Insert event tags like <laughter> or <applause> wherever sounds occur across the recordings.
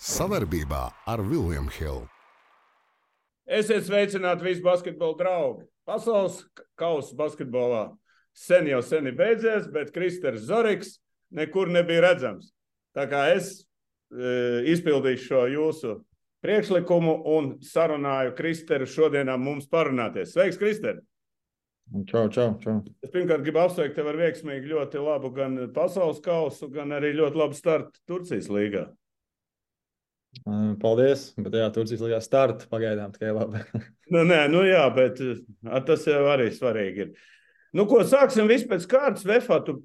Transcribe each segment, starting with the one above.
Savarbībā ar Vilniņu Hildu. Esiet sveicināti visi basketbola draugi. Pasaules kausa basketbolā sen jau sen ir beidzies, bet Kristers Zorigs nekur nebija redzams. Tā kā es e, izpildīšu šo jūsu priekšlikumu un sarunāju Kristeru šodienā mums parunāties. Sveiks, Krister! Čau, čau, čau. Es pirmkārt gribu apsveikt tevi ar veiksmīgu, ļoti labu gan pasaules kausu, gan arī ļoti labu startu Turcijas līgā. Paldies, bet jā, Turcijas līgā starta pagaidām tikai labi. nu, nē, nu jā, bet tas jau arī svarīgi ir. Nu, ko sāksim vispār pēc kārtas VFā? Tu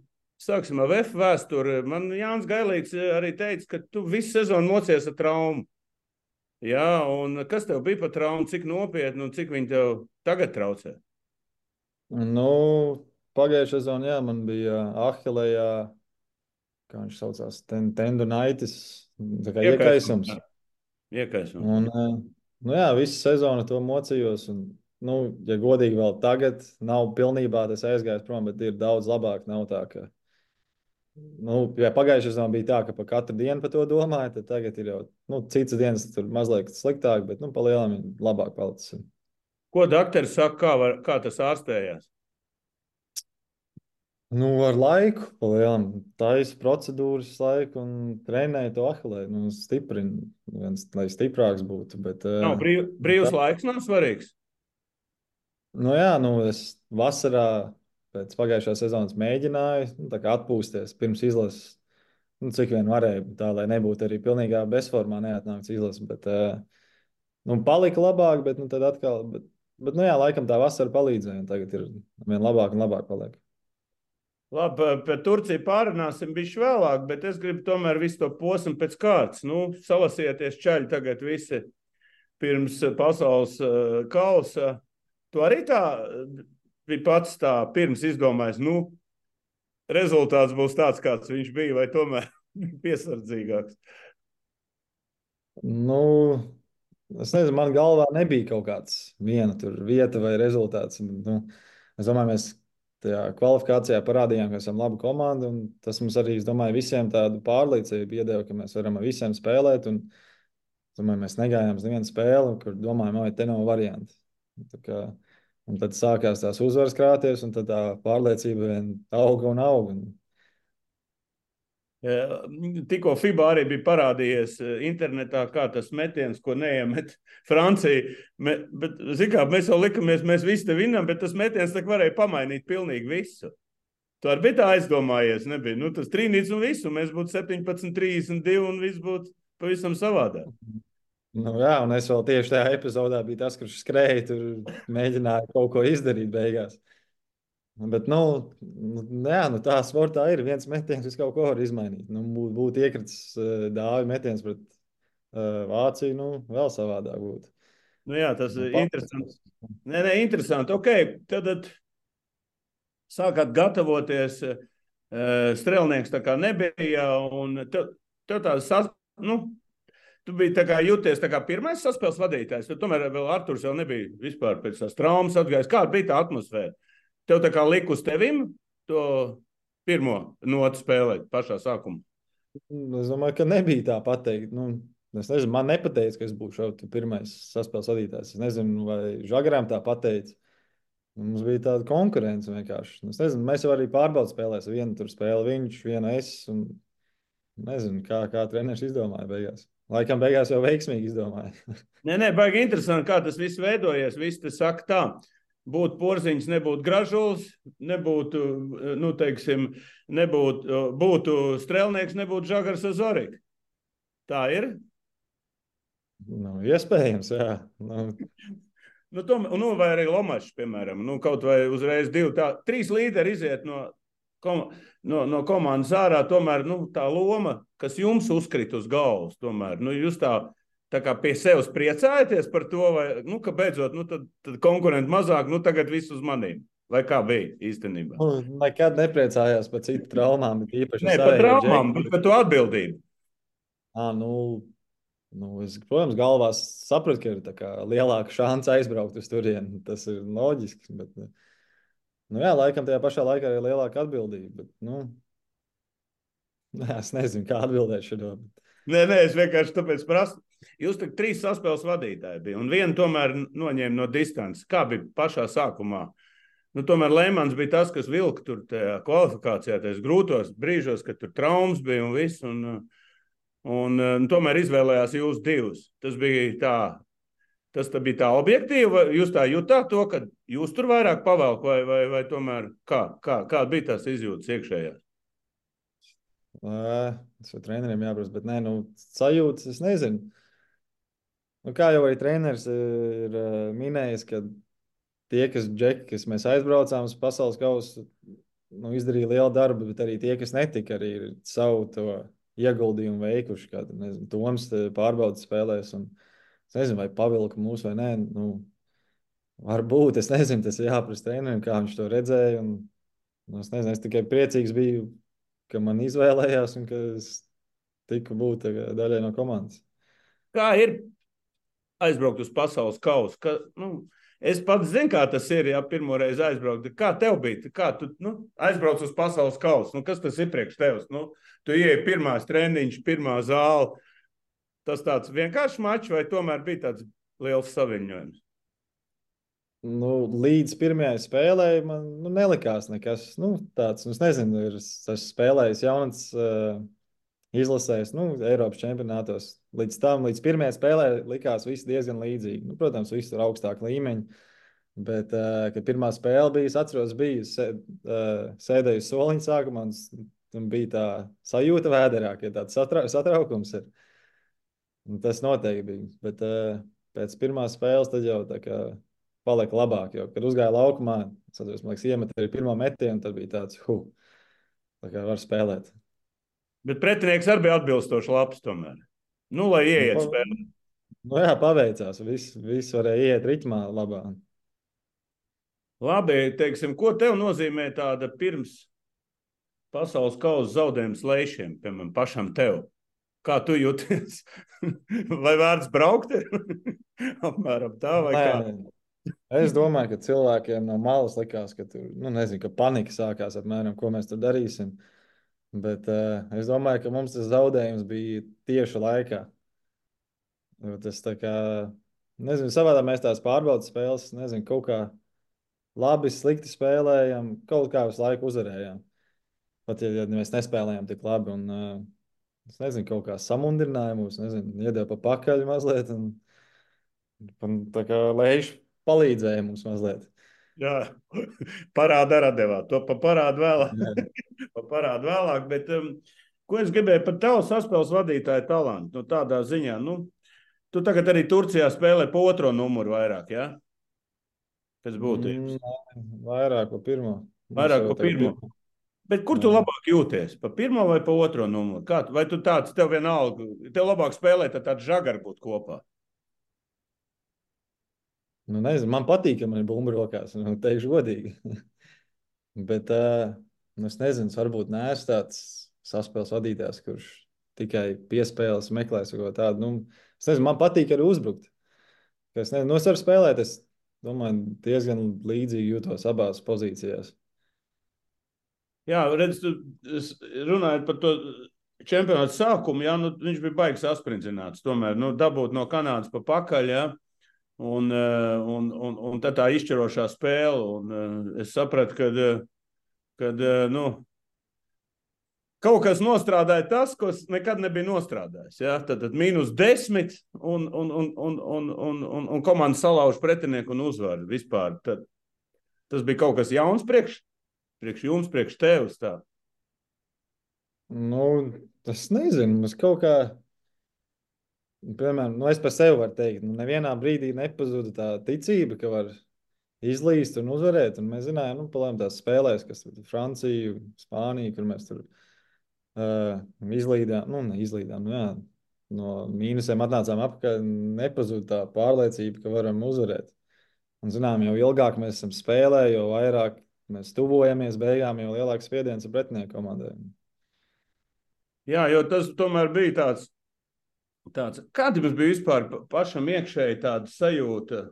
sāksim ar VF vēsturi. Man Jānis Gailīgs arī teica, ka tu visu sezonu mocies ar traumu. Jā, un kas tev bija par traumu, cik nopietni un cik viņi tev tagad traucē? Nu, pagājušajā sezonā, jā, man bija Ahilējā, kā viņš saucās, ten, tendonaitis, tā kā iekaisums. Iekaisums. Un, nu jā, visu sezonu to mocījos. Un, nu, ja godīgi vēl tagad nav pilnībā tas aizgājis prom, bet ir daudz labāk. Nav tā, ka, nu, ja pagājušajā sezonā bija tā, ka pa katru dienu par to domāju, tad tagad ir jau nu, citas dienas, tur mazliet sliktāk, bet nu, pa lielam ir labāk palicis. Ko doktori saka, kā, var, kā tas ārstējās? Nu, ar laiku, palielam, taisa procedūras laiku un trenēja to ahilē. Nu, stiprina, viens, lai stiprāks būtu. Bet, nav brīv, brīvs tā... laiks, nav svarīgs. Nu, jā, nu, es vasarā pēc pagājušās sezonas mēģināju nu, atpūsties pirms izlases, nu, cik vien varēja, tā lai nebūtu arī pilnīgā bezformā neatnākts izlases. Bet, nu, palika labāk, bet nu, tad atkal. Bet, Bet, nu jā, laikam tā vasara palīdzēja, un tagad ir vien labāk un labāk paliek. Labi, par Turciju pārunāsim bišķi vēlāk, bet es gribu tomēr visu to posmu pēc kārtas. Nu, salasieties čaļi tagad visi pirms pasaules uh, kausa. Tu arī tā bija pats tā pirms izdomājis, nu, rezultāts būs tāds, kāds viņš bija, vai tomēr <laughs> piesardzīgāks? Nu, Es nezinu, man galvā nebija kaut kāds viena vieta vai rezultāts. Nu, es domāju, mēs tajā kvalifikācijā parādījām, ka esam laba komanda. Tas mums arī, es domāju, visiem tādu pārliecību iedeva, ka mēs varam ar visiem spēlēt. Un, domāju, mēs negājām uz nevienu spēli, kur domājam, vai te nav varianti. Kā, un tad sākās tās uzvaras krāties, un tā pārliecība vien auga un auga. Un, Tikko FIBA arī bija parādījies e, internetā, kā tas metiens, ko neiemet <laughs> Francija. Me, bet, kā, mēs jau likamies, mēs visi te vinam, bet tas metiens varēja pamainīt pilnīgi visu. Tu arī biji tā aizdomājies, nebija. Nu, tas trīnīts un visu, mēs būtu 17, 32 un viss būtu pavisam savādāk. Nu, jā, un es vēl tieši tajā epizodā biju tas, kurš skrēja, tur mēģināja kaut ko izdarīt beigās. Bet, nu, jā, nu tā sportā ir viens metiens, kas kaut ko var izmainīt. Nu, būtu būt iekritis uh, dāvju metiens pret uh, Vāciju, nu, vēl savādāk būtu. Nu, jā, tas ir nu, interesanti. Nē, nē, interesanti. Ok, tad, tad sākāt gatavoties. Uh, strēlnieks tā kā nebija. Tev, tev tā sas, nu, tu biji tā kā jūties tā kā pirmais saspēles vadītājs. Tad tomēr vēl Arturs jau nebija vispār pēc tās traumas atgājis. Kāda bija tā atmosfēra? Tev tā kā liku uz tevim to pirmo notu spēlēt pašā sākumā. Es domāju, ka nebija tā pateikt. Nu, es nezinu, man nepateica, ka es būšu pirmais saspēles vadītājs. Es nezinu, vai Žagaram tā pateica. Mums bija tāda konkurence vienkārši. Es nezinu, mēs jau arī pārbaudām spēlēs. Vienu tur spēli viņš, vienu es. Un nezinu, kā, kā treneris izdomāja beigās. Laikam beigās jau veiksmīgi izdomāja. <laughs> nē, nē, baigi interesanti, kā tas viss veidojies. Viss te saka tā būtu porziņš, nebūtu gražulis, nebūtu, nu, teiksim, nebūtu, būtu strēlnieks, nebūtu žagars ar Zoriku. Tā ir? Nu, iespējams, jā. Nu. Nu, to, nu, vai arī Lomačs, piemēram, nu, kaut vai uzreiz divi, tā, trīs līderi iziet no, kom, no, no komandas ārā, tomēr nu, tā loma, kas jums uzkrīt uz galvas, tomēr, nu, jūs tā kā pie sevis priecājaties par to, vai, nu, ka beidzot, nu, tad, tad konkurenti mazāk, nu, tagad viss uz maniem. Vai kā bija īstenībā? Nu, nekad nepriecājās par citu traumām, bet īpaši ne, par traumām, bet par to atbildību. À, nu, nu, es, protams, galvā saprotu, ka ir kā, lielāka šāns aizbraukt uz turieni. Tas ir loģiski. Bet, nu, jā, laikam tajā pašā laikā ir lielāka atbildība. Bet, nu, <laughs> es nezinu, kā atbildēt šo. Bet... Nē, nē, es vienkārši tāpēc prasu. Jūs tur trīs saspēles vadītāji bija, un vienu tomēr noņēma no distances. Kā bija pašā sākumā? Nu, tomēr Lemans bija tas, kas vilka tur kvalifikācijā, tajos grūtos brīžos, kad tur traumas bija un viss. Un, un, un tomēr izvēlējās jūs divus. Tas bija tā. Tas tā bija tā objektīvi, vai jūs tā jutāt to, ka jūs tur vairāk pavelk, vai, vai, vai tomēr kā, kā, kāda bija tās izjūtas iekšējās? Tas jau treneriem jāprasa, bet nē, nu, sajūtas es nezinu. Nu, kā jau arī treneris ir minējis, ka tie, kas, džeki, kas mēs aizbraucām uz pasaules kausu, nu, izdarīja lielu darbu, bet arī tie, kas netika, arī ir savu to ieguldījumu veikuši. Kā nezinu, Toms pārbaudas spēlēs, un es nezinu, vai pavilka mūs vai nē. Nu, varbūt, es nezinu, tas ir jāprasa trenerim, kā viņš to redzēja. Un, nu, es nezinu, es tikai priecīgs biju ka man izvēlējās un ka es tiku būt daļai no komandas. Kā ir aizbraukt uz pasaules kausu? Ka, nu, es pats zinu, kā tas ir, ja pirmo reizi aizbraukt. Kā tev bija? Kā tu nu, aizbrauc uz pasaules kausu? Nu, kas tas ir priekš tevis? Nu, tu ieeji pirmās treniņš, pirmā zāle. Tas tāds vienkāršs mačs vai tomēr bija tāds liels saviņojums? nu, līdz pirmajai spēlē man nu, nelikās nekas nu, tāds. Nu, es nezinu, ir tas spēlējis jauns uh, izlasējis nu, Eiropas čempionātos. Līdz tam, līdz pirmajai spēlē, likās viss diezgan līdzīgi. Nu, protams, viss ir augstāk līmeņi. Bet, uh, kad pirmā spēle bija, es atceros, biju sē, uh, sēdēju soliņa sākumā, un, un bija tā sajūta vēderā, ka tāds satra, satraukums ir. Un tas noteikti bija. Bet uh, pēc pirmās spēles tad jau tā kā palika labāk. Jo, kad uzgāja laukumā, es atceros, man liekas, iemet arī pirmo metienu, tad bija tāds, hu, tā kā var spēlēt. Bet pretinieks arī bija atbilstoši labs tomēr. Nu, lai ieiet nu, spēlē. Nu jā, paveicās. Viss, viss varēja iet ritmā labā. Labi, teiksim, ko tev nozīmē tāda pirms pasaules kausa zaudējuma slēšiem, piemēram, pašam tev? Kā tu jūties? <laughs> vai vērts braukt? <laughs> Apmēram tā, vai nē, kā? Es domāju, ka cilvēkiem no malas likās, ka tur nu, nezinu, ka panika sākās apmēram, ko mēs tur darīsim. Bet uh, es domāju, ka mums tas zaudējums bija tieši laikā. Tas tā kā, nezinu, savādā mēs tās pārbaudas spēles, nezinu, kaut kā labi, slikti spēlējām, kaut kā visu laiku uzvarējām. Pat ja, ja mēs nespēlējām tik labi, un uh, es nezinu, kaut kā samundrināja mūs, nezinu, iedeva pa pakaļ mazliet, un, un tā kā lējuši palīdzēja mums mazliet. Jā, <laughs> parāda ar devā. To pa parādu vēlāk. <laughs> pa parādu vēlāk bet, um, ko es gribēju par tavu saspēles vadītāju talantu? Nu, tādā ziņā, nu, tu tagad arī Turcijā spēlē pa otro numuru vairāk, jā? Ja? Pēc būtības. Vairāk pa pirmo. Vairāk pa pirmo. pirmo. Bet kur tu labāk jūties? Pa pirmo vai pa otro numuru? Kā, vai tu tāds, tev vienalga, tev labāk spēlēt, tad tāds žagar būt kopā? Nu, nezinu, man patīk, ka man ir bumba rokās. Nu, teikšu godīgi. <laughs> Bet uh, es nezinu, varbūt neesmu tāds saspēles vadītājs, kurš tikai piespēles meklēs kaut ko tādu. Nu, es nezinu, man patīk arī uzbrukt. Es nezinu, nu, es varu spēlēt. Es domāju, diezgan līdzīgi jūtos abās pozīcijās. Jā, redz, runājot par to čempionāta sākumu, jā, nu, viņš bija baigs asprindzīts. Tomēr nu, dabūt no Kanādas pa pakaļ. Jā. Un, eh, un, un, un tad tā izšķirošā spēle. Un, uh, es sapratu, ka kad, uh, nu, kaut kas nostrādāja tas, kas nekad nebija nostrādājis. Ja? Tad, tad mīnus desmit, un, un, un, un, un, un, un, un komanda salauž pretinieku un uzvar vispār. Tad, tas bija kaut kas jauns priekš, priekš jums, priekš tevis. Tā. Nu, tas nezinu, mēs kaut kā Piemēram, nu es par sevi varu teikt, ka nu, nevienā brīdī nepazuda tā ticība, ka var izlīst un uzvarēt. Un mēs zinājām, nu, palēm tās spēlēs, kas tur Francija, Spānija, kur mēs tur uh, izlīdām, nu, neizlīdām, nu, jā, no mīnusiem atnācām apakaļ, nepazuda tā pārliecība, ka varam uzvarēt. Un, zinām, jo ilgāk mēs esam spēlējuši, jo vairāk mēs tuvojamies beigām, jo lielāks spiediens ir pretinieku komandai. Jā, jo tas tomēr bija tāds Tāds, kāda jums bija vispār pašam iekšēji tāda sajūta?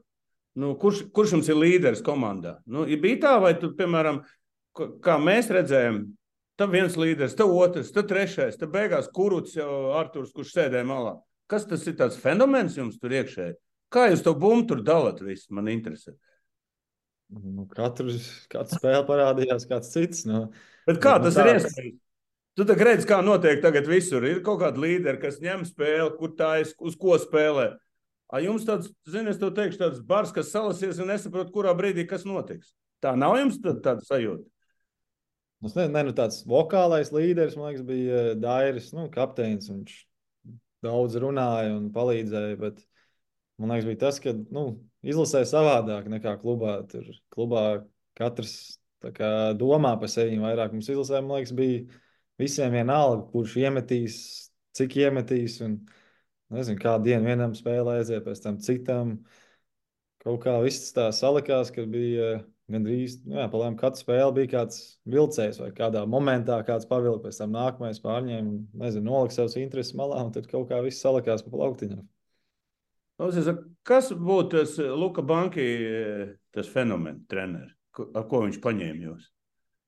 Nu, kurš, kurš jums ir līderis komandā? Nu, ja bija tā, vai tu, piemēram, kā mēs redzējām, Tad viens līderis, tad otrs, tad trešais, tad beigās kurts jau Arthurs, kurš sēdēja malā. Kas tas ir tāds fenomens jums tur iekšēji? Kā jūs to bumbu tur dalāt? Viss man interesē. Nu, katru, katru spēli parādījās kāds cits. Nu, Bet kā nu, tas tā- ir iespējams? Tu tā redzi, kā notiek tagad visur. Ir kaut kāda līdera, kas ņem spēli, kur tā ir, uz ko spēlē. A jums tāds, zini, es to teikšu, tāds bars, kas salasies un nesaprot, kurā brīdī kas notiks. Tā nav jums tā- tāda sajūta. Es nezinu, ne, nu, tāds vokālais līderis, man liekas, bija eh, Dairis, nu, kapteinis. Viņš daudz runāja un palīdzēja, bet man liekas, bija tas, ka nu, izlasēja savādāk nekā klubā. Tur klubā katrs kā, domā par sevi vairāk. Mums izlasē, man liekas, bija visiem vienalga, kurš iemetīs, cik iemetīs. Un, nezinu, kādu dienu vienam spēlē aiziet, pēc tam citam. Kaut kā viss tā salikās, ka bija gandrīz, nu jā, palēm, katra spēle bija kāds vilcējs vai kādā momentā kāds pavilka, pēc tam nākamais pārņēma nezinu, nolika savus intereses malā un tad kaut kā viss salikās pa plauktiņam. Kas būtu tas eh, Luka Banki, eh, tas fenomens, treneris, ar ko viņš paņēma jūs?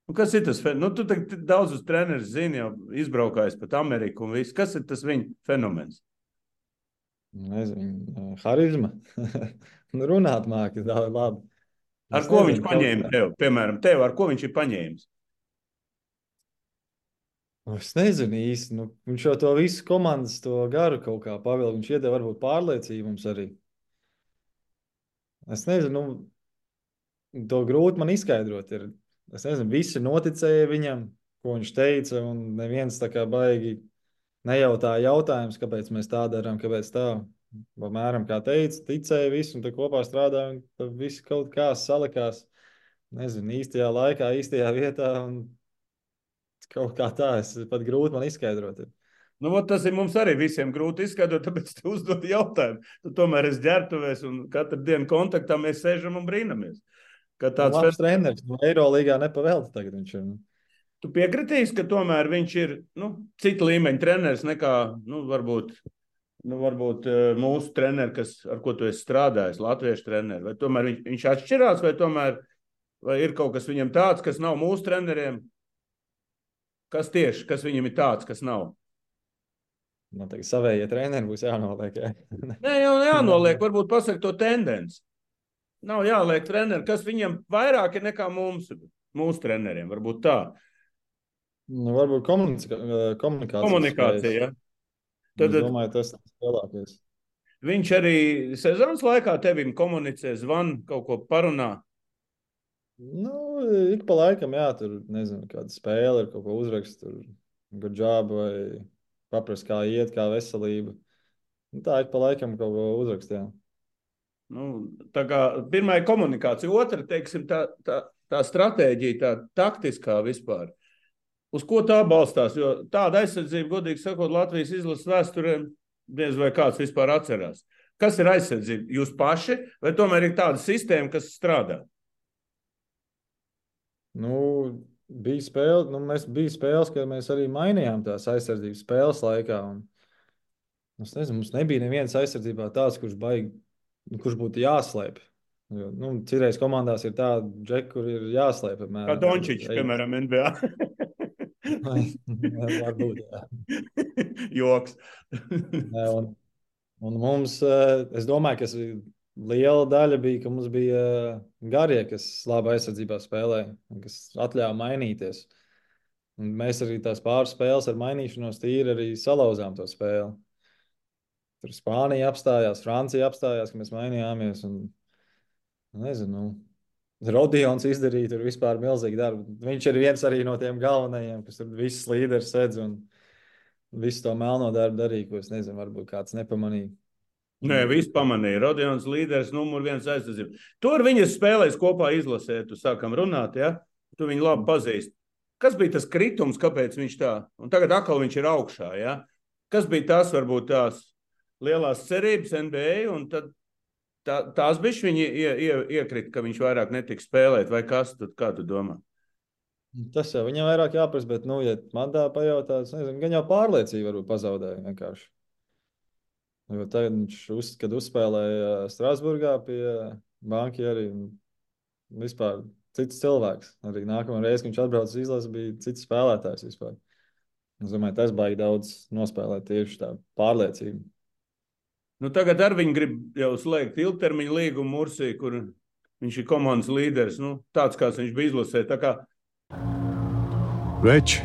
Nu, kas ir tas? Nu, tu daudzus trenerus zini, jau izbraukājis pat Ameriku un viss. Kas ir tas viņa fenomens? Nezinu, harizma. <laughs> nu, runāt māki daudz labi. Ar Es ko nezinu, viņš paņēma tev? Piemēram, tev, ar ko viņš ir paņēmis? Es nezinu īsti. Nu, viņš jau to visu komandas to garu kaut kā pavilka. Viņš iedeva varbūt pārliecību mums arī. Es nezinu, nu, to grūti man izskaidrot. Ir. Es nezinu, visi noticēja viņam, ko viņš teica, un neviens tā kā baigi nejautāja jautājumus, kāpēc mēs tā darām, kāpēc tā. Apmēram kā teica, ticēja visi, un tā kopā strādāja, un tad viss kaut kā salikās. Nezinu, īstajā laikā, īstajā vietā. Un kaut kā tā, es pat grūti man izskaidrot. ir. Nu, vot tas ir mums arī visiem grūti izskaidrot, tāpēc tu uzdod jautājumu. Tu tomēr esi ģērbtuvēs un katru dienu kontaktā mēs sēžam un brīnamies. Ka tāds Labs treneris, nu, Eirolīgā nepavēlta tagad viņš ir. nu. Tu piekritīsi, ka tomēr viņš ir nu, cita līmeņa treneris nekā nu, varbūt, nu, varbūt eh, mūsu treneris, kas, ar ko tu esi strādājis, latviešu treneris. Vai tomēr viņš, viņš atšķirās, vai tomēr vai ir kaut kas viņam tāds, kas nav mūsu treneriem? Kas tieši, kas viņam ir tāds, kas nav? Man tagad savējie treneri būs jānoliek. Jā. Nē, jau jānoliek, varbūt pasakot to tendenci. Nav jāliek treneri, kas viņam vairāk ir nekā mums, mūsu treneriem. Varbūt tā. Nu, varbūt komunikācija. Komunikācija. Ja? Tad, Tad- es domāju, tas ir lielākais. Viņš arī sezonas laikā tevim komunicē, zvan, kaut ko parunā. Nu, ik pa laikam, jā, tur nezinu, kāda spēle ir, kaut ko uzrakst, tur good job vai paprast, kā iet, kā veselība. Nu, tā ik pa laikam kaut ko uzrakst, jā. Nu, tā kā pirmā ir komunikācija, otra, teiksim, tā, tā, tā stratēģija, tā taktiskā vispār. Uz ko tā balstās? Jo tāda aizsardzība, godīgi sakot, Latvijas izlases vēsturē diez vai kāds vispār atcerās. Kas ir aizsardzība? Jūs paši, vai tomēr ir tāda sistēma, kas strādā? Nu, bija spēle, nu, mēs bija spēles, kad mēs arī mainījām tās aizsardzības spēles laikā. Un, es nezinu, mums nebija nevienas aizsardzībā tāds, kurš, baigi, kurš būtu jāslēp. Jo, nu, Citreiz komandās ir tāda džeka, kur ir jāslēp. Kā Apmēram, Dončičs, piemēram, NBA. <laughs> Varbūt, jā. <laughs> Joks. Un, un mums, eh, es domāju, ka liela daļa bija, ka mums bija eh, garie, kas labi aizsardzībā spēlēja, kas atļāva mainīties. Un mēs arī tās pāris spēles ar mainīšanos tīri arī salauzām to spēli. Tur Spānija apstājās, Francija apstājās, ka mēs mainījāmies. Un, nezinu, nu, Rodions izdarīja tur vispār milzīgu darbu. Viņš ir viens no tiem galvenajiem, kas tur visus līderus sedz un visu to melno darbu darīja, ko es nezinu, varbūt kāds nepamanīja. Nē, viss pamanīja. Rodions līderis, numur viens aizsardzība. Tur viņas spēlēs kopā izlasē, tu sākam runāt, ja? Tu viņu labi pazīsti. Kas bija tas kritums, kāpēc viņš tā? Un tagad atkal viņš ir augšā, ja? Kas bija tās, varbūt tās lielās cerības NBA, un tad tā, tās bišķi viņi ie, ie, iekrita, ka viņš vairāk netiks spēlēt, vai kas, tad kā tu domā? Tas jau viņam vairāk jāprasa, bet, nu, ja man tā pajautā, es nezinu, gan jau pārliecību varbūt pazaudēja vienkārši. Jo tagad viņš, uz, kad uzspēlēja Strasburgā pie banki arī vispār cits cilvēks. Arī nākamā reize, kad viņš atbrauca uz izlasi, bija cits spēlētājs vispār. Es domāju, tas baigi daudz nospēlēt tieši tā pārliecība. Nu, tagad ar viņu grib jau slēgt ilgtermiņa līgumu Mursī, kur viņš ir komandas līderis. Nu, tāds, kāds viņš bija izlasē. Kā... Veči,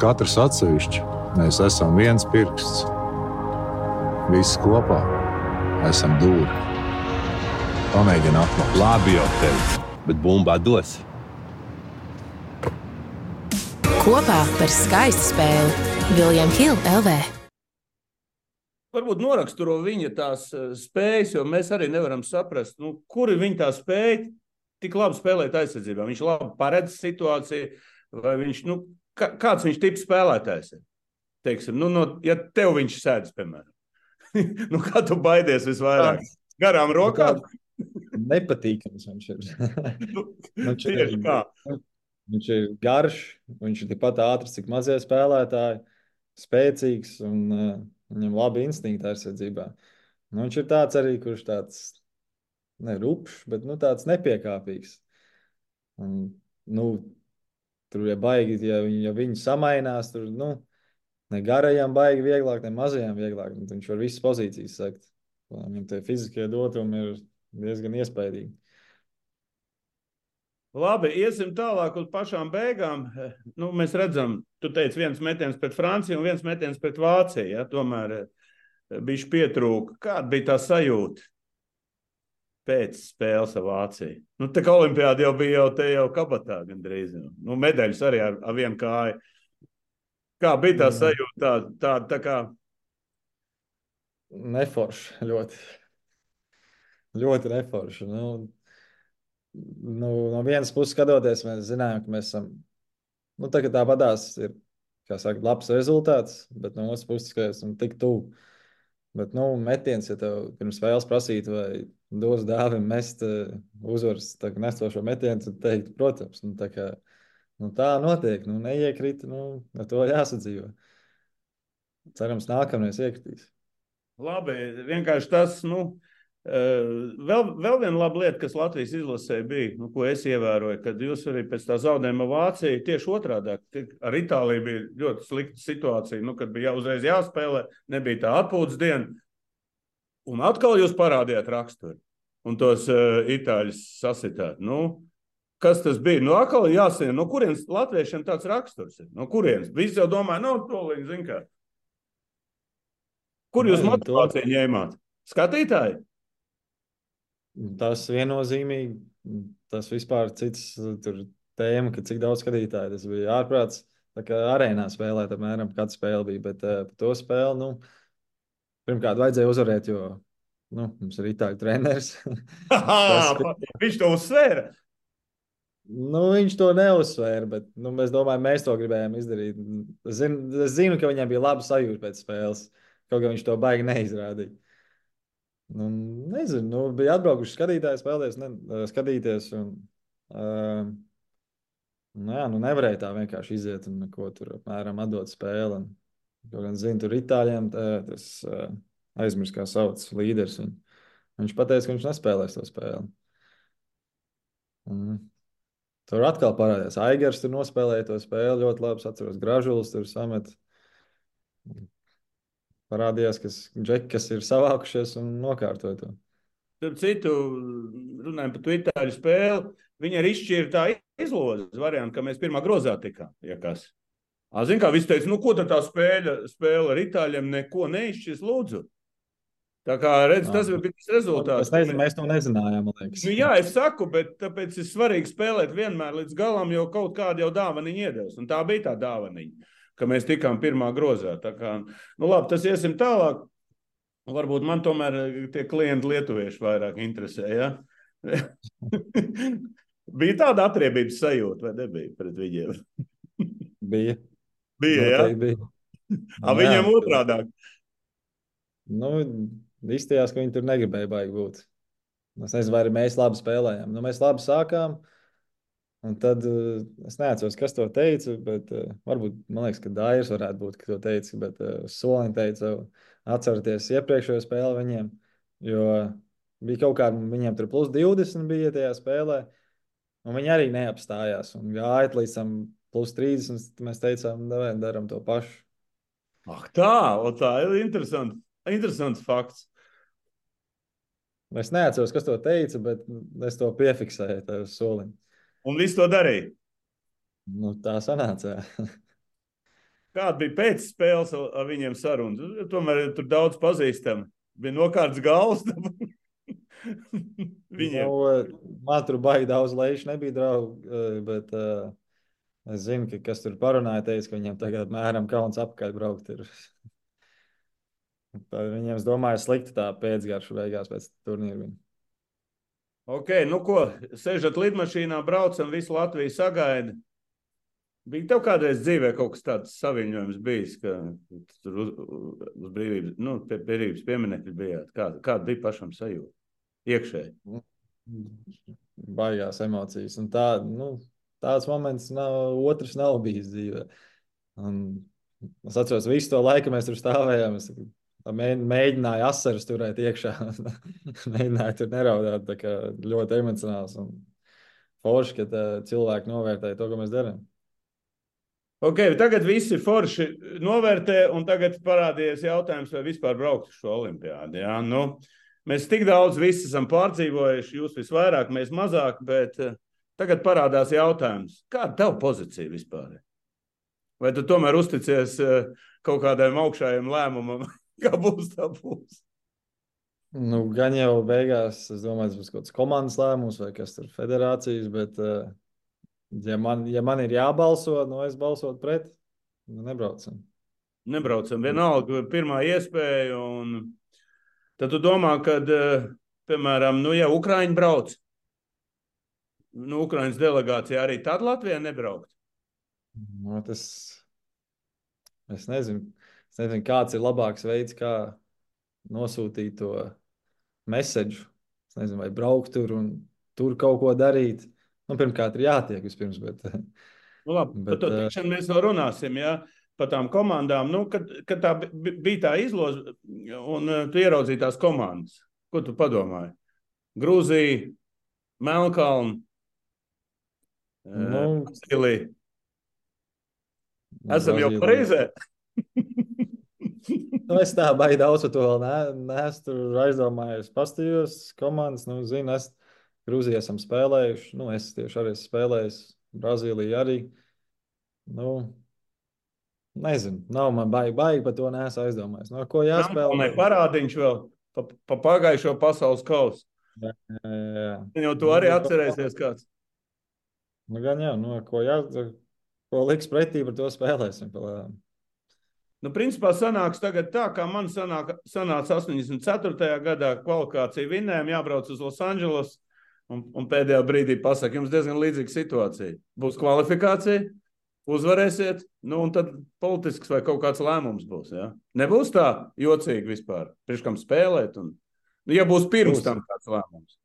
katrs atsevišķi, mēs esam viens pirksts. Visi kopā esam dūri. Pamēģini atklāt. Labi jau teicu, bet bumbā dos. Kopā par skaistu spēli Viljams Hilde LV. Varbūt noraksturo viņa tās eh, spējas, jo mēs arī nevaram saprast, nu, kur ir viņa tā spēja tik labi spēlēt aizsardzībā. Viņš labi paredz situāciju, vai viņš, nu, kā, kāds viņš tips spēlētājs ir. Teiksim, nu, no, ja tev viņš sēdz, piemēram, <laughs> nu, kā tu baidies visvairāk? Garām rokām? Nepatīkams viņš ir. <laughs> nu, Nu, tieši kā. Viņš ir garš, viņš ir tikpat ātrs, cik mazie spēlētāji, spēcīgs un uh, viņam labi instinkti aizsardzībā. Nu, viņš ir tāds arī, kurš tāds ne rupšs, bet nu, tāds nepiekāpīgs. Un, nu, tur ir baigi, ja, viņi, ja viņi samainās, tur nu, ne garajam baigi vieglāk, ne mazajam vieglāk. Nu, viņš var visas pozīcijas sakt. Viņam tie fiziskie dotumi ir diezgan iespaidīgi. Labi, iesim tālāk uz pašām beigām. Nu, mēs redzam, tu teici, viens metiens pret Franciju un viens metiens pret Vāciju. Ja? Tomēr eh, bija pietrūka. Kāda bija tā sajūta pēc spēles ar Vāciju? Nu, tā kā Olimpijāda jau bija jau te jau kabatā gandrīz. Nu, medaļas arī ar, ar vienu kāju. Kā bija tā sajūta? Tā, tā, tā kā... Neforši ļoti. Ļoti neforši. Nu, nu, no vienas puses skatoties, mēs zinājām, ka mēs esam. Nu, tā, tāpatās ir saka, labs rezultāts, bet no otras puses, ka esam tik tuvu. Bet, nu, metiens, ja tev pirms spēles prasītu, vai dos dāvim mest uh, uzvaras nestošo metienu, tad teikt, protams, nu, tā, kā, nu, tā notiek. Nu, neiekrīt, nu, ar to jāsadzīvo. Cerams, nākamreiz iekritīs. Labi, vienkārši tas, nu, Vēl, vēl viena laba lieta, kas Latvijas izlasē bija, nu, ko es ievēroju, kad jūs arī pēc tā zaudējuma Vācija tieši otrādi ar Itāliju bija ļoti slikta situācija, nu, kad bija uzreiz jāspēlē, nebija tā atpūtas diena. Un atkal jūs parādījāt raksturu un tos uh, itāļus sasitāt. Nu, kas tas bija? Nu, atkal jāsaka, no kurienes latviešiem tāds raksturs ir? No kurienes? Visi jau domā, nav to līdzi, zin kā. Kur jūs motivāciju ņēmāt? Skatītāji? Tas viennozīmīgi, tas vispār cits tur tēma, ka cik daudz skatītāju tas bija ārprāts. Tā kā arēnā spēlēt, apmēram kāda spēle bija, bet uh, par to spēli, nu, pirmkārt, vajadzēja uzvarēt, jo nu, mums ir itāļu treneris. <laughs> <laughs> tas, viņš to uzsvēra. Nu, viņš to neuzsvēra, bet nu, mēs domājam, mēs to gribējām izdarīt. Es zinu, es zinu, ka viņam bija laba sajūta pēc spēles, kaut kā viņš to baigi neizrādīja. Nu, nezinu, nu, bija atbraukuši skatītāji, spēlēties, ne, skatīties. Un, uh, nu, jā, nu nevarēja tā vienkārši iziet un neko tur apmēram atdot spēli. Un, Kaut gan zinu, tur itāļiem tā, tas uh, aizmirst, kā sauc līderis. Un, viņš pateica, ka viņš nespēlēs to spēli. Un, tur atkal parādījās. Aigars tur nospēlēja to spēli ļoti labi. Es atceros, Gražulis tur samet parādījās, kas, džeki, kas ir savākušies un nokārtoja to. Starp citu, runājot par to itāļu spēli, viņi arī izšķīra tā izlozes variantu, ka mēs pirmā grozā tikām. Ja kas. Ziniet, kā viss teica, nu ko tad tā spēle, spēle ar itāļiem neko neizšķirs, lūdzu. Tā kā redz, tas bija tas rezultāts. Es nezinu, mēs to nezinājām. Nu, jā, es saku, bet tāpēc ir svarīgi spēlēt vienmēr līdz galam, jo kaut kāda jau dāvaniņa iedos. Un tā bija tā dāvaniņa ka mēs tikām pirmā grozā. Tā kā, nu labi, tas iesim tālāk. Varbūt man tomēr tie klienti lietuvieši vairāk interesē. Ja? <laughs> bija tāda atriebības sajūta, vai nebija pret viņiem? <laughs> bija. Bija, jā? Bija. A, viņiem otrādāk. Nu, izstājās, ka viņi tur negribēja baigi būt. Es nezinu, vai mēs labi spēlējām. Nu, mēs labi sākām. Un tad uh, es neatceros, kas to teica, bet uh, varbūt man liekas, ka Dairis varētu būt, ka to teica. Bet uh, Soliņš teica, atcerieties iepriekšējo spēli viņiem, jo bija kaut kāda, viņiem tur plus 20 bija tajā spēlē. Un viņi arī neapstājās un gāja līdz tam plus 30. Mēs teicām, darām to pašu. Ak, tā, o, tā ir interesanti. Interesants fakts. Es neatceros, kas to teica, bet es to piefiksēju tajā solim. Un viss to darīja. Nu, tā sanāca. <laughs> Kāda bija pēcspēles ar viņiem saruna? Tomēr tur daudz pazīstami. Bija nokārts galvas. <laughs> Viņiem. Nu, man tur baigi daudz lejuši nebija draugi, bet uh, es zinu, ka kas tur parunāja, teica, ka viņiem tagad mēram kauns apakaļ braukt ir. <laughs> Tā viņiem, es domāju, slikti tā pēcgarša beigās pēc turnīra. Ok, nu ko, sēžat lidmašīnā, braucam, visu Latviju sagaida. Bija tev kādreiz dzīvē kaut kas tāds saviņojums bijis, ka tur uz, uz brīvības, nu, pie brīvības pieminekļi bijāt. Kāda, kāda bija pašam sajūta? Iekšēji. Baigās emocijas. Un tā, nu, tāds moments nav, otrs nav bijis dzīvē. Un es atceros, visu to laiku mēs tur stāvējām. Es mēģināju asaras turēt iekšā. <laughs> mēģināju tur neraudāt. Tā kā ļoti emocionāls un forši, ka cilvēki novērtēja to, ko mēs darām. Okay, tagad viss ir forši novērtē, un tagad parādījies jautājums, vai vispār braukt uz šo olimpiādu. Ja? Nu, mēs tik daudz esam pārdzīvojuši, jūs visvairāk, mēs mazāk, bet tagad parādās jautājums, kāda ir tava pozīcija vispār? Vai tu tomēr uzticies kaut kādam augšējam lēmumam, <laughs> kā būs tā būs? Nu, gan jau beigās, es domāju, tas būs kaut kāds komandas lēmums vai kas tur federācijas, bet uh, Ja man, ja man ir jābalso, nu es balsotu pret, nu nebraucam. Nebraucam, vienalga, pirmā iespēja. Un... Tad tu domā, ka, eh, piemēram, nu, ja Ukrāņi brauc, nu, Ukrāņas delegācija arī tad Latvijā nebraukt. Nu, tas, es nezinu, es nezinu, kāds ir labāks veids, kā nosūtīt to mēsēju. Es nezinu, vai braukt tur un tur kaut ko darīt. Nu, pirmkārt, ir jātiek vispirms. Bet, <laughs> nu, labi, bet, par to tikšanu mēs vēl runāsim. Ja? Par tām komandām, nu, kad, kad tā bija tā izloze, un tu ieraudzīji tās komandas. Ko tu padomāji? Grūzija, Melnkalna, nu, Brazīlija. Esam jau reizē. <laughs> nu, es tā baigi daudz par to vēl neesmu ne, tur aizdomājies. Pastījos komandas, nu, zinu, es Grūzijā esam spēlējuši. Nu, es tieši arī esmu spēlējis. Brazīlija arī. Nu, nezinu, nav man baigi, baigi par to nesu aizdomājis. No ko jāspēlē? Nē, parādiņš vēl pa, pa pagājušo pasaules kausu. Jā, jā, jā. Jau to arī atcerēsies kāds. Nu, gan jā, nu, ko, jā, ko liks pretī, par to spēlēsim. Palēdām. Nu, principā sanāks tagad tā, kā man sanāk, sanāca 84. gadā kvalifikācija vinnējuma, jābrauc uz Losandželosu un, un pēdējā brīdī pasakā, jums diezgan līdzīga situācija. Būs kvalifikācija, uzvarēsiet, nu, un tad politisks vai kaut kāds lēmums būs. Ja? Nebūs tā jocīgi vispār, priekš kam spēlēt. Un, nu, ja būs pirms būs. tam kāds lēmums.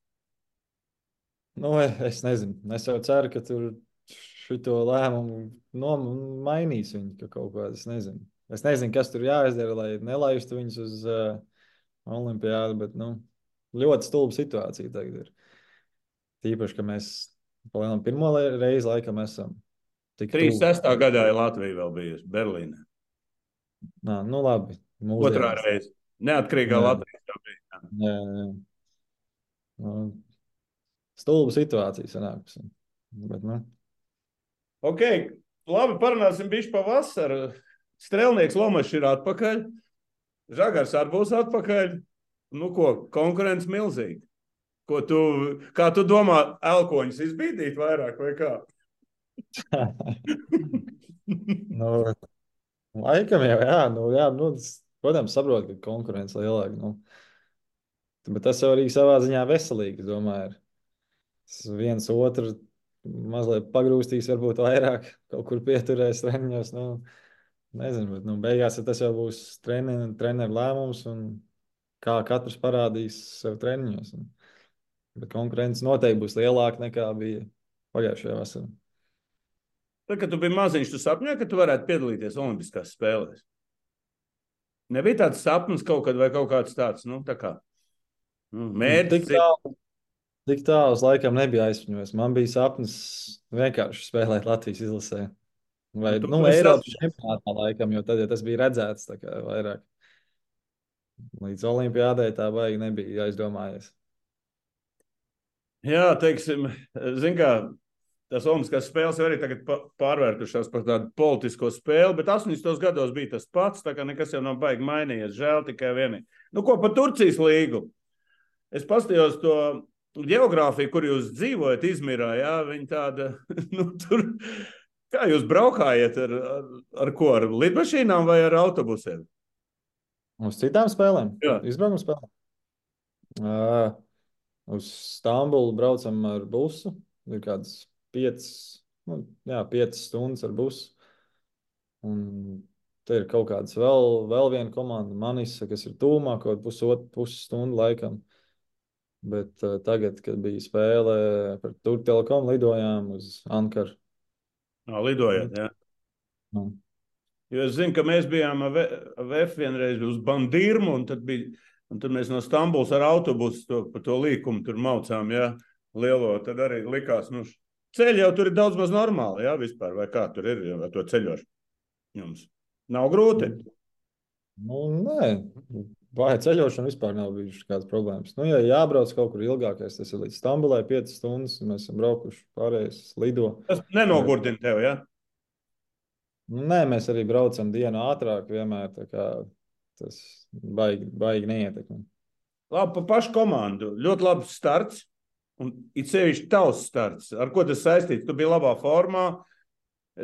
Nu, es nezinu. Es jau ceru, ka tur šo lēmumu no, mainīs viņi ka kaut kādā. Es nezinu. Es nezinu, kas tur jāizdara, lai nelaistu viņus uz uh, olimpiādu, bet nu, ļoti stulba situācija tagad ir. Tīpaši, ka mēs palielinām pirmo reizi laikam esam. 36. gadā Latvija vēl bijusi Berlīnē. Nā, nu labi. Mūsdienas. Otrā reize. Neatkarīgā jā. Latvija jau bija. Jā. Jā. Nu, stulba situācija sanāks. Bet, nu. Ok, labi, parunāsim bišķi pa vasaru. Strelnieks Lomašs ir atpakaļ. Žagars arī būs atpakaļ. Nu ko, konkurence milzīga. Ko tu, kā tu domā, elkoņus izbīdīt vairāk vai kā? <laughs> nu, laikam jau, jā, nu, jā nu, protams, saprotu, ka konkurence lielāka. Nu. Bet tas jau arī savā ziņā veselīgi, es domāju. Ir viens otru mazliet pagrūstīs, varbūt vairāk kaut kur pieturēs treniņos. Nu, nezinu, bet nu, beigās tas jau būs treneru trener lēmums un kā katrs parādīs sev treniņos. Un, Bet konkurence noteikti būs lielāka nekā bija pagājušajā vasarā. Tad, kad tu biji maziņš, tu sapņoji, ka tu varētu piedalīties Olimpiskās spēlēs. Nebija tāds sapnis kaut kad vai kaut kāds tāds, nu, tā kā nu, mērķis. Tik tālu, tik tālu es laikam nebija aizsmeļojis. Man bija sapnis vienkārši spēlēt Latvijas izlasē. Vai Tu nu, esi Eiropas sasniegts. čempionātā laikam, jo tad ja tas bija redzēts tā kā vairāk. Līdz olimpiādai tā baigi nebija aizdomājies. Jā, teiksim, zin kā, tas Olimpiskās spēles jau arī tagad pa- pārvērtušās par tādu politisko spēli, bet 80. gados bija tas pats, tā kā nekas jau nav baigi mainījies. Žēl tikai vieni. Nu, ko par Turcijas līgu? Es paskatījos to geogrāfiju, kur jūs dzīvojat, Izmirā, jā, viņi tāda, <laughs> nu, tur, kā jūs braukājat ar, ar, ar ko, ar lidmašīnām vai ar autobusiem? Uz citām spēlēm? Izbraukuma spēlēm. Uh, uz Stambulu braucam ar busu. Ir kādas piecas, nu, jā, piecas stundas ar busu. Un te ir kaut kāds vēl, vēl viena komanda, Manisa, kas ir tūmā, kaut pusotru pusstundu laikam. Bet uh, tagad, kad bija spēle par Turku telekomu, lidojām uz Ankaru. Nā, lidojat, jā. Nu, Jo es zinu, ka mēs bijām VF vienreiz uz Bandirmu, un tad, bija, un tad mēs no Stambulas ar autobusu to, pa to līkumu tur maucām, jā, lielo. Tad arī likās, nu, ceļi jau tur ir daudz maz normāli, jā, vispār, vai kā tur ir ar to ceļošanu. Jums nav grūti. Nu, nē, vai ceļošana vispār nav bijušas kādas problēmas. Nu, ja jābrauc kaut kur ilgākais, tas ir līdz Stambulai 5 stundas, un mēs esam braukuši pārējais lido. Tas nenogurdina tev, jā. Nu, nē, mēs arī braucam dienu ātrāk vienmēr, tā kā tas baigi, baigi neietekmē. Labi, pa pašu komandu. Ļoti labs starts. Un it sevišķi tavs starts. Ar ko tas saistīts? Tu biji labā formā.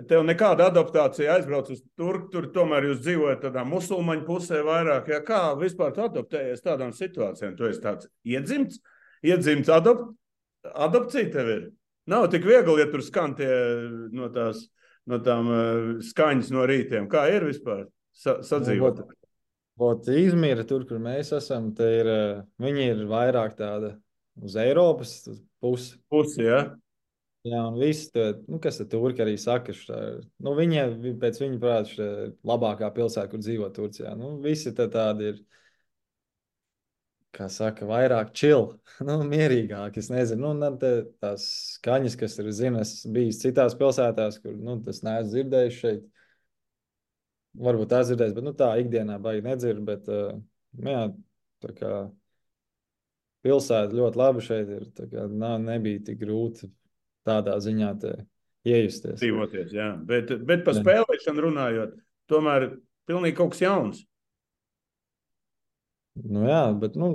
Tev nekāda adaptācija aizbrauc uz turku. Tur tomēr jūs dzīvojat tādā musulmaņu pusē vairāk. Ja kā vispār tu adaptējies tādām situācijām? Tu esi tāds iedzimts, iedzimts adap adapcija tev ir. Nav tik viegli, ja tur skan tie no tās, no tām uh, skaņas no rītiem. Kā ir vispār sa sadzīvot? Nu, Vot Izmira, tur, kur mēs esam, te ir, eh, viņi ir vairāk tāda uz Eiropas pusi. Pusi, ja? Jā, un viss, nu, kas tur turki arī saka, šitā, nu, viņi vi- pēc viņa prāta šitā ir labākā pilsēta, kur dzīvo Turcijā. Nu, visi tādi ir, kā saka, vairāk chill, <laughs> nu, mierīgāk. Es nezinu, nu, te, tās skaņas, kas tur zina, es bijis citās pilsētās, kur, nu, tas neesmu dzirdējis šeit. Varbūt tā dzirdējis, bet, nu, tā ikdienā baigi nedzird, bet, uh, jā, tā kā pilsēta ļoti laba šeit ir, kā nav, nebija tik grūti tādā ziņā iejusties. dzīvoties. Jā. Bet, bet par spēlēšanu runājot, tomēr pilnīgi kaut kas jauns. Nu, jā, bet, nu,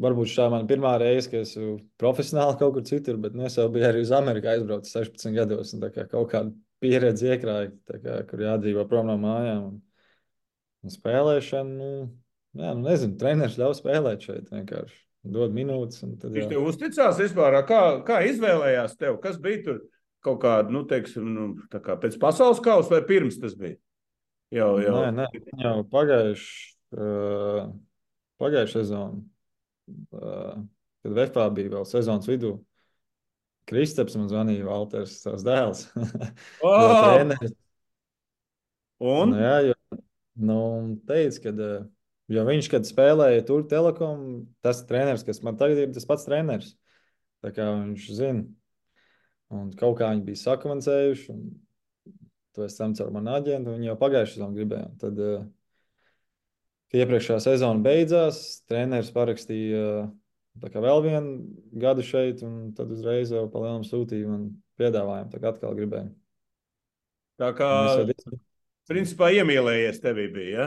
varbūt šā man pirmā reize, kad esmu profesionāli kaut kur citur, bet nu, es jau biju arī uz Ameriku aizbraucis 16 gados, un tā kā kaut kāda pieredze iekrāja, kā, kur jādzīvo prom no mājām. Un, un spēlēšana, nu, jā, nu, nezinu, treneris ļauj spēlēt šeit vienkārši. Dod minūtes, un tad Viņš tev uzticās vispār, kā, kā izvēlējās tev, kas bija tur kaut kāda, nu, teiksim, nu, tā kā pēc pasaules kausa vai pirms tas bija? Jau, jau. Nē, nē, jau pagājuši, uh, pagājuši sezonu, uh, kad VFā bija vēl sezonas vidū. Kristaps man zvanīja, Valters, tās dēls. O! <laughs> Jo treneris, Un? nu, jā, jo, nu, teica, ka, uh, jo viņš, kad spēlēja tur telekom, tas treneris, kas man tagad ir, tas pats treneris. Tā kā viņš zina. Un kaut kā viņi bija sakavancējuši, un to es tam caur manu aģentu, viņi jau pagājušajā sezonā gribēja. Un Tad, kad iepriekšējā sezona beidzās, treneris parakstīja tā kā vēl vienu gadu šeit, un tad uzreiz jau palielinām sūtījumu un piedāvājumu. Tā kā atkal gribēju. Tā kā, principā, iemīlējies tevī bija, ja?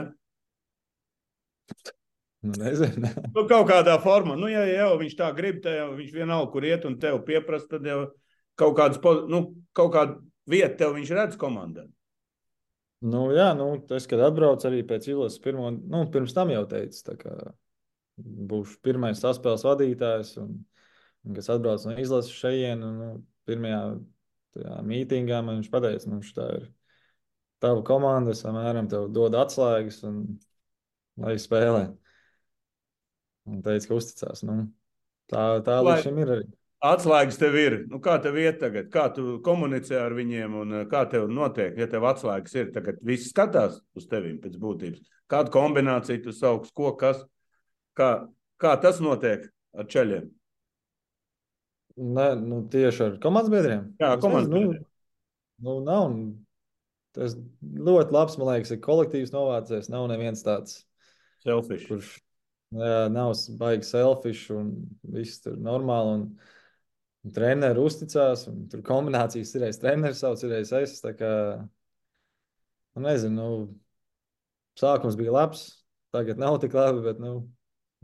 Nu, nezinu. Nu, kaut kādā formā, nu, ja jau viņš tā grib, tad jau viņš vienalga, kur iet un tev pieprasa, tad jau kaut kādas, nu, kaut kādu vietu tev viņš redz komandā. Nu, jā, nu, tas, kad atbraucu arī pēc izlases, pirmo, nu, pirms tam jau teicu, kā būšu pirmais saspēles vadītājs, un, un kas atbrauc no izlases šeit, nu, pirmajā tajā mītīngā man viņš pateica, nu, tā ir tava komanda, es apmēram tev dod atslēgas, un lai spēlē. Un teica, ka uzticās. Nu, tā tā Lai- līdz šim ir arī. Atslēgas tev ir. Nu, kā tev iet tagad? Kā tu komunicē ar viņiem un eh, kā tev notiek? Ja tev atslēgas ir, tagad viss skatās uz tevi pēc būtības. Kādu kombināciju tu sauc, ko kas? Kā, kā tas notiek ar ceļiem? Ne, nu, tieši ar komandas biedriem. Jā, Es komandas biedriem. Nu, nu, nav. Tas ļoti labs, man liekas, ir kolektīvs novācies. Nav neviens tāds, Selfish. kurš jā, nav baigi selfish un viss tur normāli. Un, un treneri uzticās, un tur kombinācijas ir reizes treneris sauc, ir reizes es. Tā kā, nu, nezinu, nu, sākums bija labs, tagad nav tik labi, bet, nu,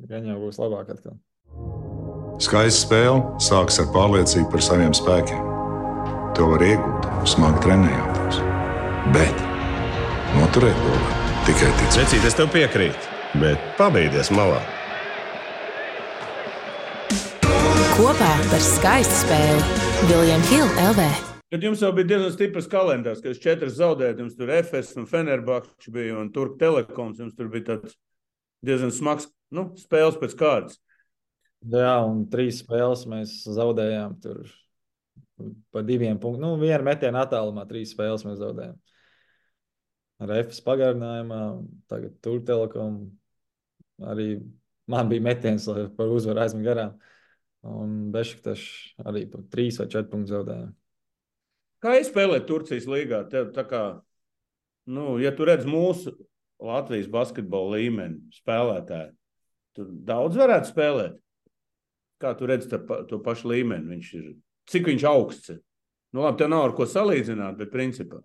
gan jau būs labāk atkal. Skaista spēle sākas ar pārliecību par saviem spēkiem. To var iegūt, smagi trenējoties. Bet noturēt to var tikai ticēt. Vecīt, es tev piekrītu, bet pabeigties malā. Kopā par skaistu spēli Viljams Hilde LV. Kad jums jau bija diezgan stiprs kalendārs, ka jūs četras zaudējāt, jums tur FS un Fenerbahčs bija un Turk Telekoms, jums tur bija tāds diezgan smags nu, spēles pēc kārtas. Jā, un trīs spēles mēs zaudējām. Tur pa diviem punktiem. Nu, viena metiena attālumā, trīs spēles mēs zaudējām. Ar FS pagarinājumā, tagad tur telekom arī man bija metiens, lai par uzvaru aizmigt garām. Un Bešiktaš arī par trīs vai četru punktu zaudējām. Kā izspēlēt Turcijas līgā? Tev tā kā, nu, ja tu redz mūsu Latvijas basketbola līmeni spēlētāju, tur daudz varētu spēlēt. Kā tu redz pa- to pašu līmeni? Viņš ir, cik viņš augsts? Nu, labi, tev nav ar ko salīdzināt, bet principā.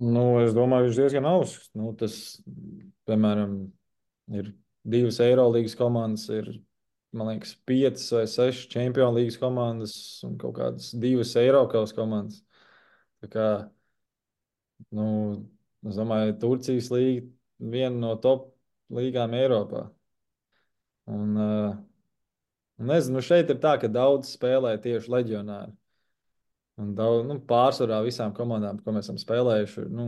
Nu, es domāju, viņš diezgan augsts. Nu, tas, piemēram, ir divas Eirolandes komandas, ir man liekas, piecas vai sešas Champions League komandas un kaut kādas divas Eiropas komandas. Tā kā, nu, es domāju, Turcijas līga ir viena no top līgām Eiropā. Un, uh, nezinu, nu šeit ir tā, ka daudz spēlē tieši leģionāri. Un daudz, nu, pārsvarā visām komandām, ko mēs esam spēlējuši, ir, nu,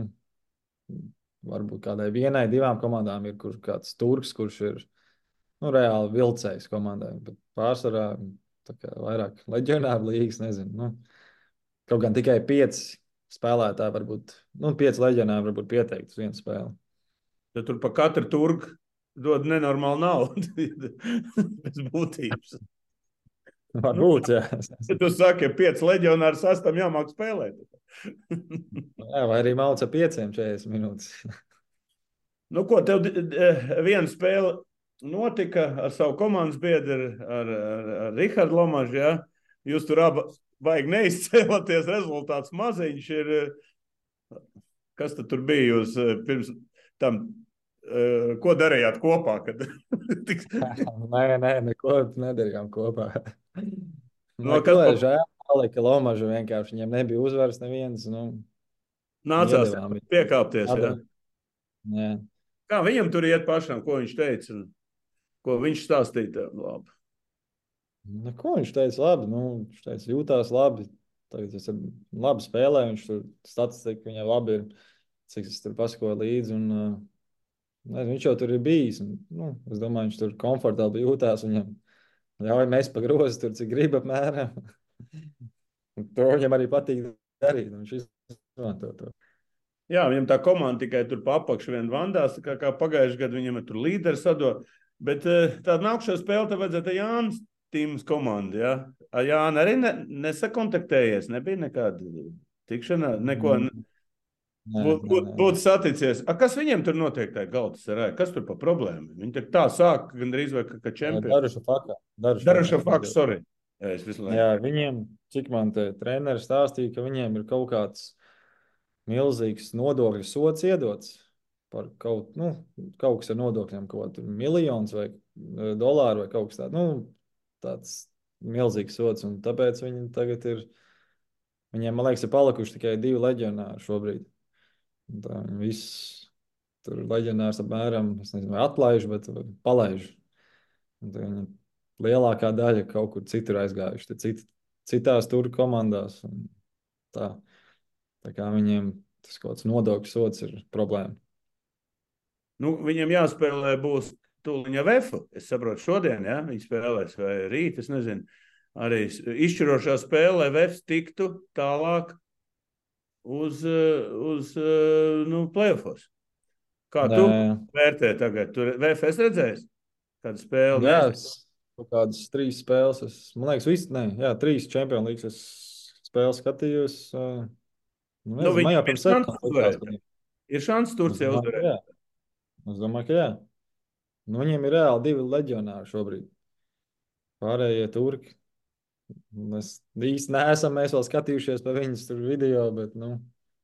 varbūt kādai vienai, divām komandām ir kur kāds turks, kurš ir nu, reāli vilcējs komandai. Bet pārsvarā vairāk leģionāru līgas, nezinu. Nu, kaut gan tikai pieci spēlētāji, varbūt nu, pieci leģionāri varbūt pieteikti uz vienu spēli. Tad tur pa katru turku dod nenormālu naudu. <laughs> Pēc būtības. Varbūt, jā. <laughs> Ja tu saki, ka pieci leģionāri sastam jāmāk spēlēt. <laughs> jā. Vai arī mauca pieciem 40 minūtes. <laughs> Nu, ko tev d- viena spēle notika ar savu komandas biedru, ar, ar, ar Rihardu Lomažu. Ja? Jūs tur abi baigi neizcēlaties, rezultāts maziņš ir. Kas tad tur bija jūs eh, pirms tam? Eh, Ko darījāt kopā? Kad... <laughs> <laughs> nē, nē, neko nedarījām kopā. <laughs> No, No, pa- žēl, palika Lomažu vienkārši. Viņam nebija uzvaras neviens. Nu, Nācās iedevām piekāpties. Atdeva. jā. Kā viņam tur iet pašam, ko viņš teica? un Ko viņš stāstīja? Labi. Nu, ko viņš teica? Labi, nu, viņš teica, jūtās labi. Tagad ir labi spēlē. Viņš tur statistika viņam labi ir. Cik es tur pasakoju līdzi. Un, uh, nezinu, viņš jau tur ir bijis. Un, nu, es domāju, viņš tur komfortabli jūtās. Viņam ļauj mēs pa grozu tur, cik grib apmēram. <laughs> To viņam arī patīk darīt. Viņš izmanto to. Jā, viņam tā komanda tikai tur pa apakšu vien vandās, tā kā, kā pagājušajā gadā viņam tur līderi sadot. Bet eh, tāda nākamā spēle tev vajadzētu Jānis Tīms komanda. Ja? Ar Jānu arī ne, nesakontaktējies, nebija nekāda tikšana, neko. Mm. Būtu saticies. A, kas viņiem tur notiek? tajā Galatasaray? Kas tur pa problēmu? Viņi tā- tā sāk gandrīz vai kā, čempioni. Daruša fakā. Daruša faktu, sorry. Jā, es visu laiku. Jā, viņiem, cik man te treneris stāstīja, ka viņiem ir kaut kāds milzīgs nodokļu sots iedots par kaut, nu, kaut kas ar nodokļiem, kaut kāds miljons vai eh, dolāru vai kaut kas tāds. Nu, tāds milzīgs sots, un tāpēc viņi tagad ir, viņiem, man liekas, ir palikuši tikai divi leģionāri šobrīd. Tā viss tur leģionārs apmēram, es nezinu, vai atlaiž, bet palaiž. Un tā lielākā daļa kaut kur citur aizgājuši, te cit, citās tur komandās. Tā. tā kā viņiem tas kaut kāds nodokļu sots ir problēma. Nu, viņam jāspēlē būs tūlīt VF. Es saprotu, šodien ja? viņi spēlēs vai rīt. Es nezinu, arī izšķirošā spēlē, VF tiktu tālāk uz, uz nu, playoffs. Kā tu Jā, vērtē tagad? Tur VFS redzējis? Kāda spēle? jā, kādas trīs spēles. Es, man liekas, visas, ne, jā, trīs Champions League spēles skatījos. Uh, nu, nezinu, viņi maijā ir pirms ka- Ir šāds ka uzvarēt. Es domāju, ka jā. Nu, viņiem ir reāli divi leģionāri šobrīd. Pārējie turki. Mēs īsti neesam mēs vēl skatījušies pa viņus tur video, bet nu,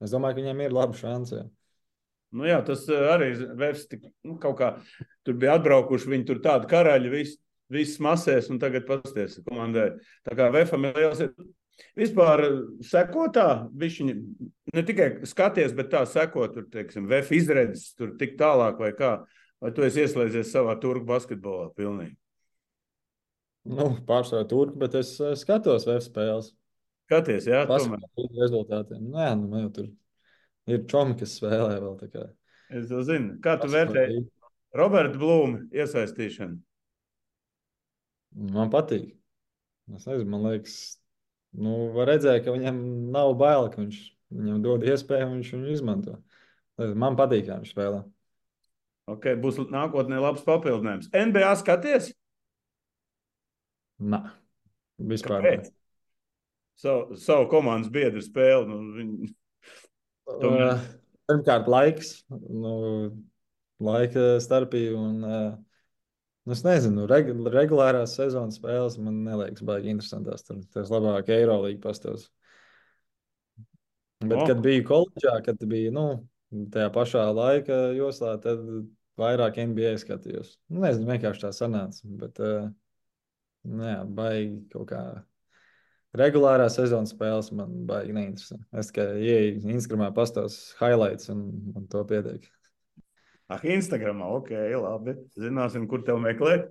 es domāju, ka viņiem ir laba šansa. jā. Nu, jā, tas eh, arī vairs tik, nu, kaut kā tur bija atbraukuši. Viņi tur tādi karaļi, vis, viss masēs, un tagad pasties komandai. Tā kā VFM ir liels. Vispār eh, sekotā, viņi ne tikai skaties, bet tā sekot, tur, teiksim, VF izredzes, tur tik tālāk vai kā. Vai tu esi ieslēdzies savā turku basketbolā pilnīgi? Nu, pārsvarā turki, bet es eh, skatos VF spēles. Skaties, jā, tomēr. Rezultātiem. Nē, nu, man jau tur ir čomi, kas spēlē vēl tā kā. Es to zinu. Kā tu vērtēji Roberta Blūma iesaistīšanu? Man patīk. Es nezinu, man liekas, nu, var redzēt, ka viņam nav bail, ka viņš viņam dod iespēju, viņš viņu izmanto. Man patīk, kā viņš spēlē. Okay, būs nākotnē labs papildinājums. NBA skaties? Nē, vispār. Kāpēc? Savu, savu komandas biedru spēli. Nu, viņi... Uh, Pirmkārt, laiks, nu, laika starpība. Un, uh, nu, es nezinu, reg regulārās sezonas spēles man neliekas baigi interesantās. Tur tas labāk Eirolīga pastāv. Bet, O. kad biju koledžā, kad bija nu, tajā pašā laika joslā, tad vairāk NBA skatījos. Nu, nezinu, vienkārši tā sanāca. Bet, uh, nu, jā, baigi kaut kā. Regulārā sezonas spēles man baigi neinteresē. Es tikai ieeju Instagramā, pastāstu highlights un, un to pietiek. Ah, Instagramā, ok, labi. Zināsim, kur tev meklēt.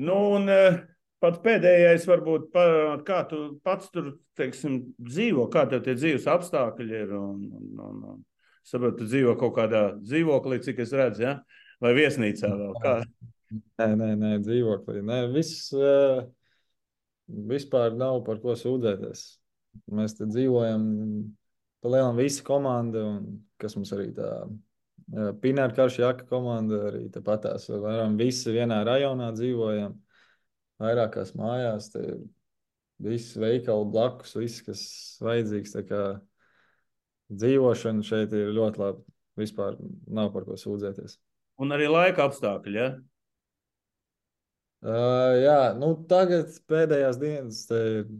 Nu, un eh, pats pēdējais, varbūt, parunāt, kā tu pats tur teiksim, dzīvo, kā tev tie dzīves apstākļi ir. Un, un, un, un, saprotu, tu dzīvo kaut kādā dzīvoklī, cik es redzu, ja? vai viesnīcā vēl. Kā? Nē, nē, nē dzīvoklī. Nē, viss uh, vispār nav par ko sūdzēties. Mēs te dzīvojam, pa lielam visa komanda, un kas mums arī tā uh, Pinēra karš jaka komanda, arī tāpatās. Varam visi vienā rajonā dzīvojam, vairākās mājās, te ir viss veikali blakus, viss, kas vajadzīgs. Tā kā dzīvošana šeit ir ļoti labi. Vispār nav par ko sūdzēties. Un arī laika apstākļi. Ja? Uh, jā, nu tagad pēdējās dienas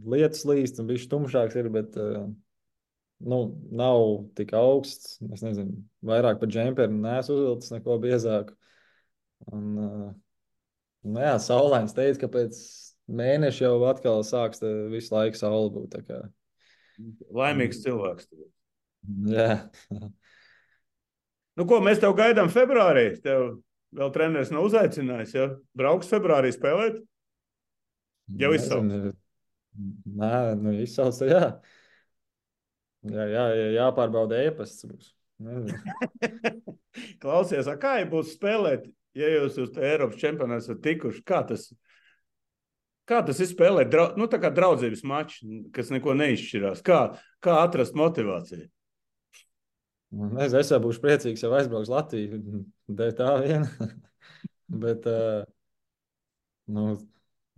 lietas līst un bija tumšāks, ir, bet uh, nu, nav tik augsts. Es nezinu, vairāk par džemperi nesu uzvilcis neko biezāku. Un, uh, nu, jā, saulains teica, ka pēc mēneša jau atkal sāks visu laiku saule būt. Laimīgs cilvēks. Jā, Nu, ko mēs tev gaidām februārī? Tev vēl treneris nav uzaicinājis. Ja? Brauks februārī spēlēt? Jau izsauc. Nezinu, Nē, nu izsauc, jā. Jā, jā, jā jāpārbauda e-pasts. <laughs> Klausies, a kā jau būs spēlēt, ja jūs uz Eiropas čempionātu esat tikuši? Kā tas, kā tas ir spēlēt? Drau, nu, tā kā draudzības mačs, kas neko neizšķirās. Kā, kā atrast motivāciju? Es, es jau būšu priecīgs, ja aizbrauks Latviju. <laughs> Dēļ tā vien. <laughs> Bet, nu,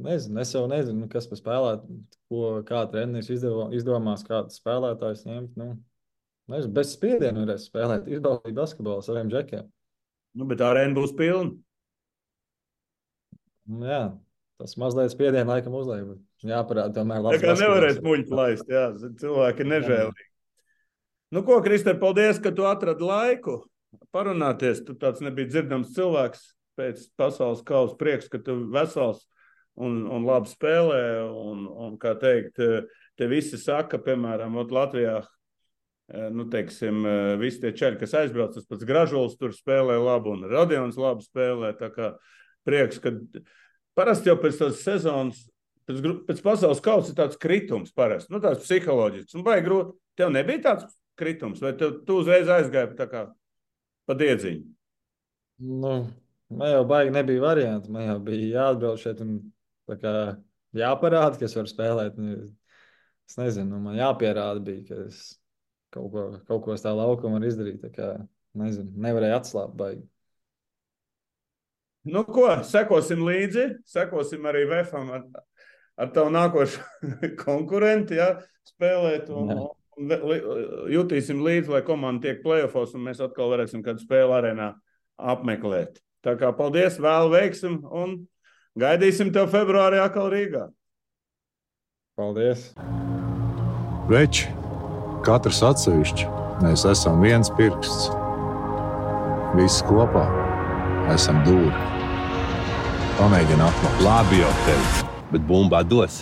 nezinu, es jau nezinu, kas par spēlētāju, ko kā treneris izdomās, kādu spēlētāju ņemt. Nu, nezinu, bez spiediena varēs spēlēt, izbaudīt basketbolu saviem džekiem. Nu, bet arēna būs pilna. Nu, jā, tas mazliet spiedienu laikam uzliek. bet Jāparāda tomēr Tā labs kā nevarēs muļķi laist. Jā, cilvēki nežēlīgi. Nu, ko, Kristē, paldies, ka tu atradi laiku parunāties. Tu tāds nebija dzirdams cilvēks pēc pasaules kausa. Prieks, ka tu vesels un, un labi spēlē. Un, un, kā teikt, te visi saka, piemēram, Latvijā. Nu, teiksim, visi tie čeri, kas aizbrauc, tas pats Gražulis tur spēlē labi, un Radions labi spēlē. Tā kā prieks, ka parasti jau pēc tādas sezonas Pēc, pēc pasaules kausa ir tāds kritums, parasti, nu, tāds psiholoģisks. Un baigi grūti. Tev nebija tāds kritums, vai tev, tu uzreiz aizgāji kā pa diedziņu? Nu, man jau baigi nebija varianti. Man jau bija jāatbrauc šeit un kā jāparāda, ka es varu spēlēt. Nu, Es nezinu, nu, man jāpierāda, bija, ka es kaut ko, kaut ko uz tā laukuma varu izdarīt. Kā, nezinu, nevarēju atslābt baigi. nu ko, sekosim līdzi, sekosim arī VFam ar, ar tavu nākošu <laughs> konkurentu, ja, spēlēt. Un, Jā. Jutīsim līdzi, lai komanda tiek plēsofos, un mēs atkal varēsim kādu spēli arēnā apmeklēt. Tā kā paldies, vēl veiksim, un gaidīsim tev februārī atkal Rīgā. Paldies! Veči, katrs atsevišķi, mēs esam viens pirksts. Visi kopā esam dūri. Pamēģini atklāt. Labi jau teicu, bet bumbā dos.